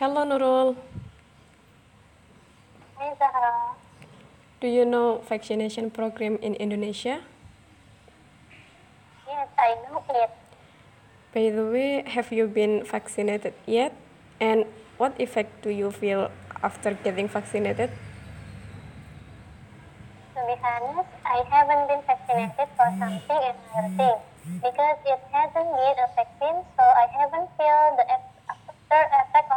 Hello Nurul. Hi Zahra. Do you know vaccination program in Indonesia? Yes, I know it. By the way, have you been vaccinated yet? And what effect do you feel after getting vaccinated? To be honest, I haven't been vaccinated for something and thing because it hasn't been a vaccine, so I haven't felt the after effect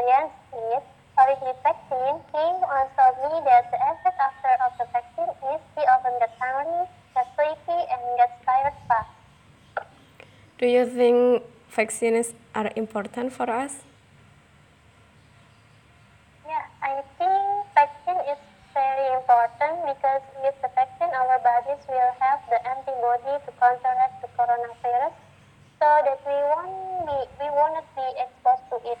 experience with original vaccine, he once told me that the effect after of the vaccine is he often gets hungry, gets sleepy, and gets tired fast. Do you think vaccines are important for us? Yeah, I think vaccine is very important because with the vaccine our bodies will have the antibody to counteract the coronavirus so that we won't be we won't be exposed to it.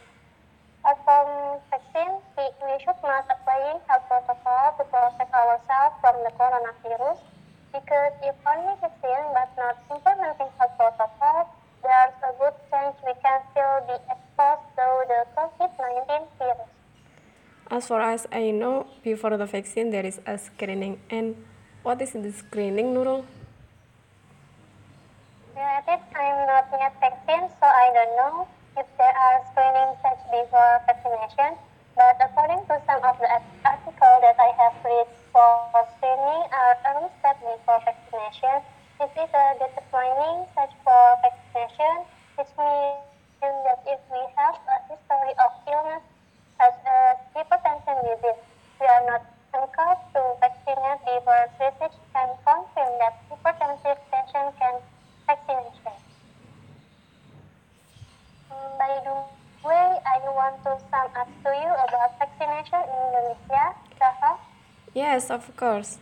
From vaccine, we, we should not applying health protocol to protect ourselves from the coronavirus because if only vaccine but not implementing health protocol, there's a good chance we can still be exposed to the COVID-19 virus. As far as I know, before the vaccine there is a screening. And what is the screening, Nurul? Related, I'm not yet vaccinated, so I don't know if there are screening such before vaccination. But according to some of the articles that I have read for screening are early step before vaccination. This is a determining such for vaccination, which means that if we have a history of illness such as hypertension disease, we are not encouraged to vaccinate before research can confirm that hypertensive patient can vaccination. By the way, I want to sum up to you about vaccination in Indonesia. Saha, Yes, of course.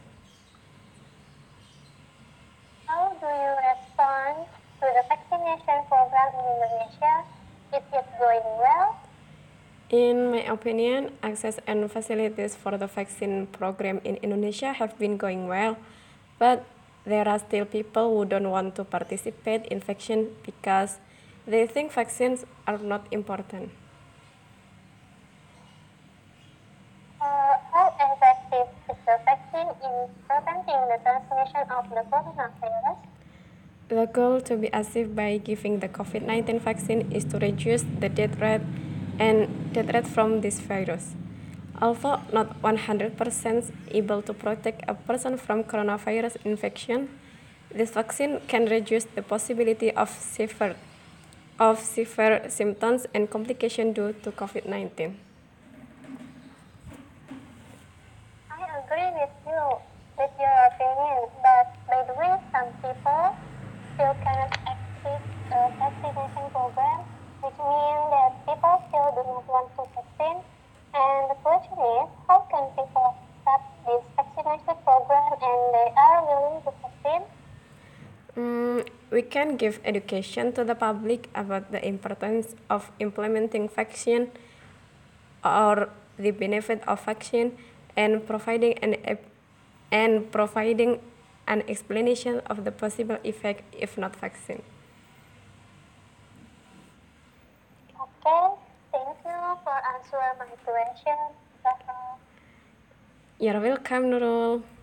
how do you respond to the vaccination program in Indonesia? Is it going well? In my opinion, access and facilities for the vaccine program in Indonesia have been going well, but there are still people who don't want to participate in vaccine because they think vaccines are not important. Uh, how effective is the vaccine in preventing the transmission of the coronavirus? The goal to be achieved by giving the COVID 19 vaccine is to reduce the death rate and death rate from this virus. Although not 100% able to protect a person from coronavirus infection, this vaccine can reduce the possibility of severe, of severe symptoms and complications due to COVID 19. I agree with you, with your opinion, but by the way, some people still cannot access the vaccination program, which means that people still do not want to vaccine. And the question is, how can people start this vaccination program and they are willing to vaccine? Mm, we can give education to the public about the importance of implementing vaccine or the benefit of vaccine and providing an and providing an explanation of the possible effect if not vaccine. Okay, thank you for answering my question. You're welcome, Nurul.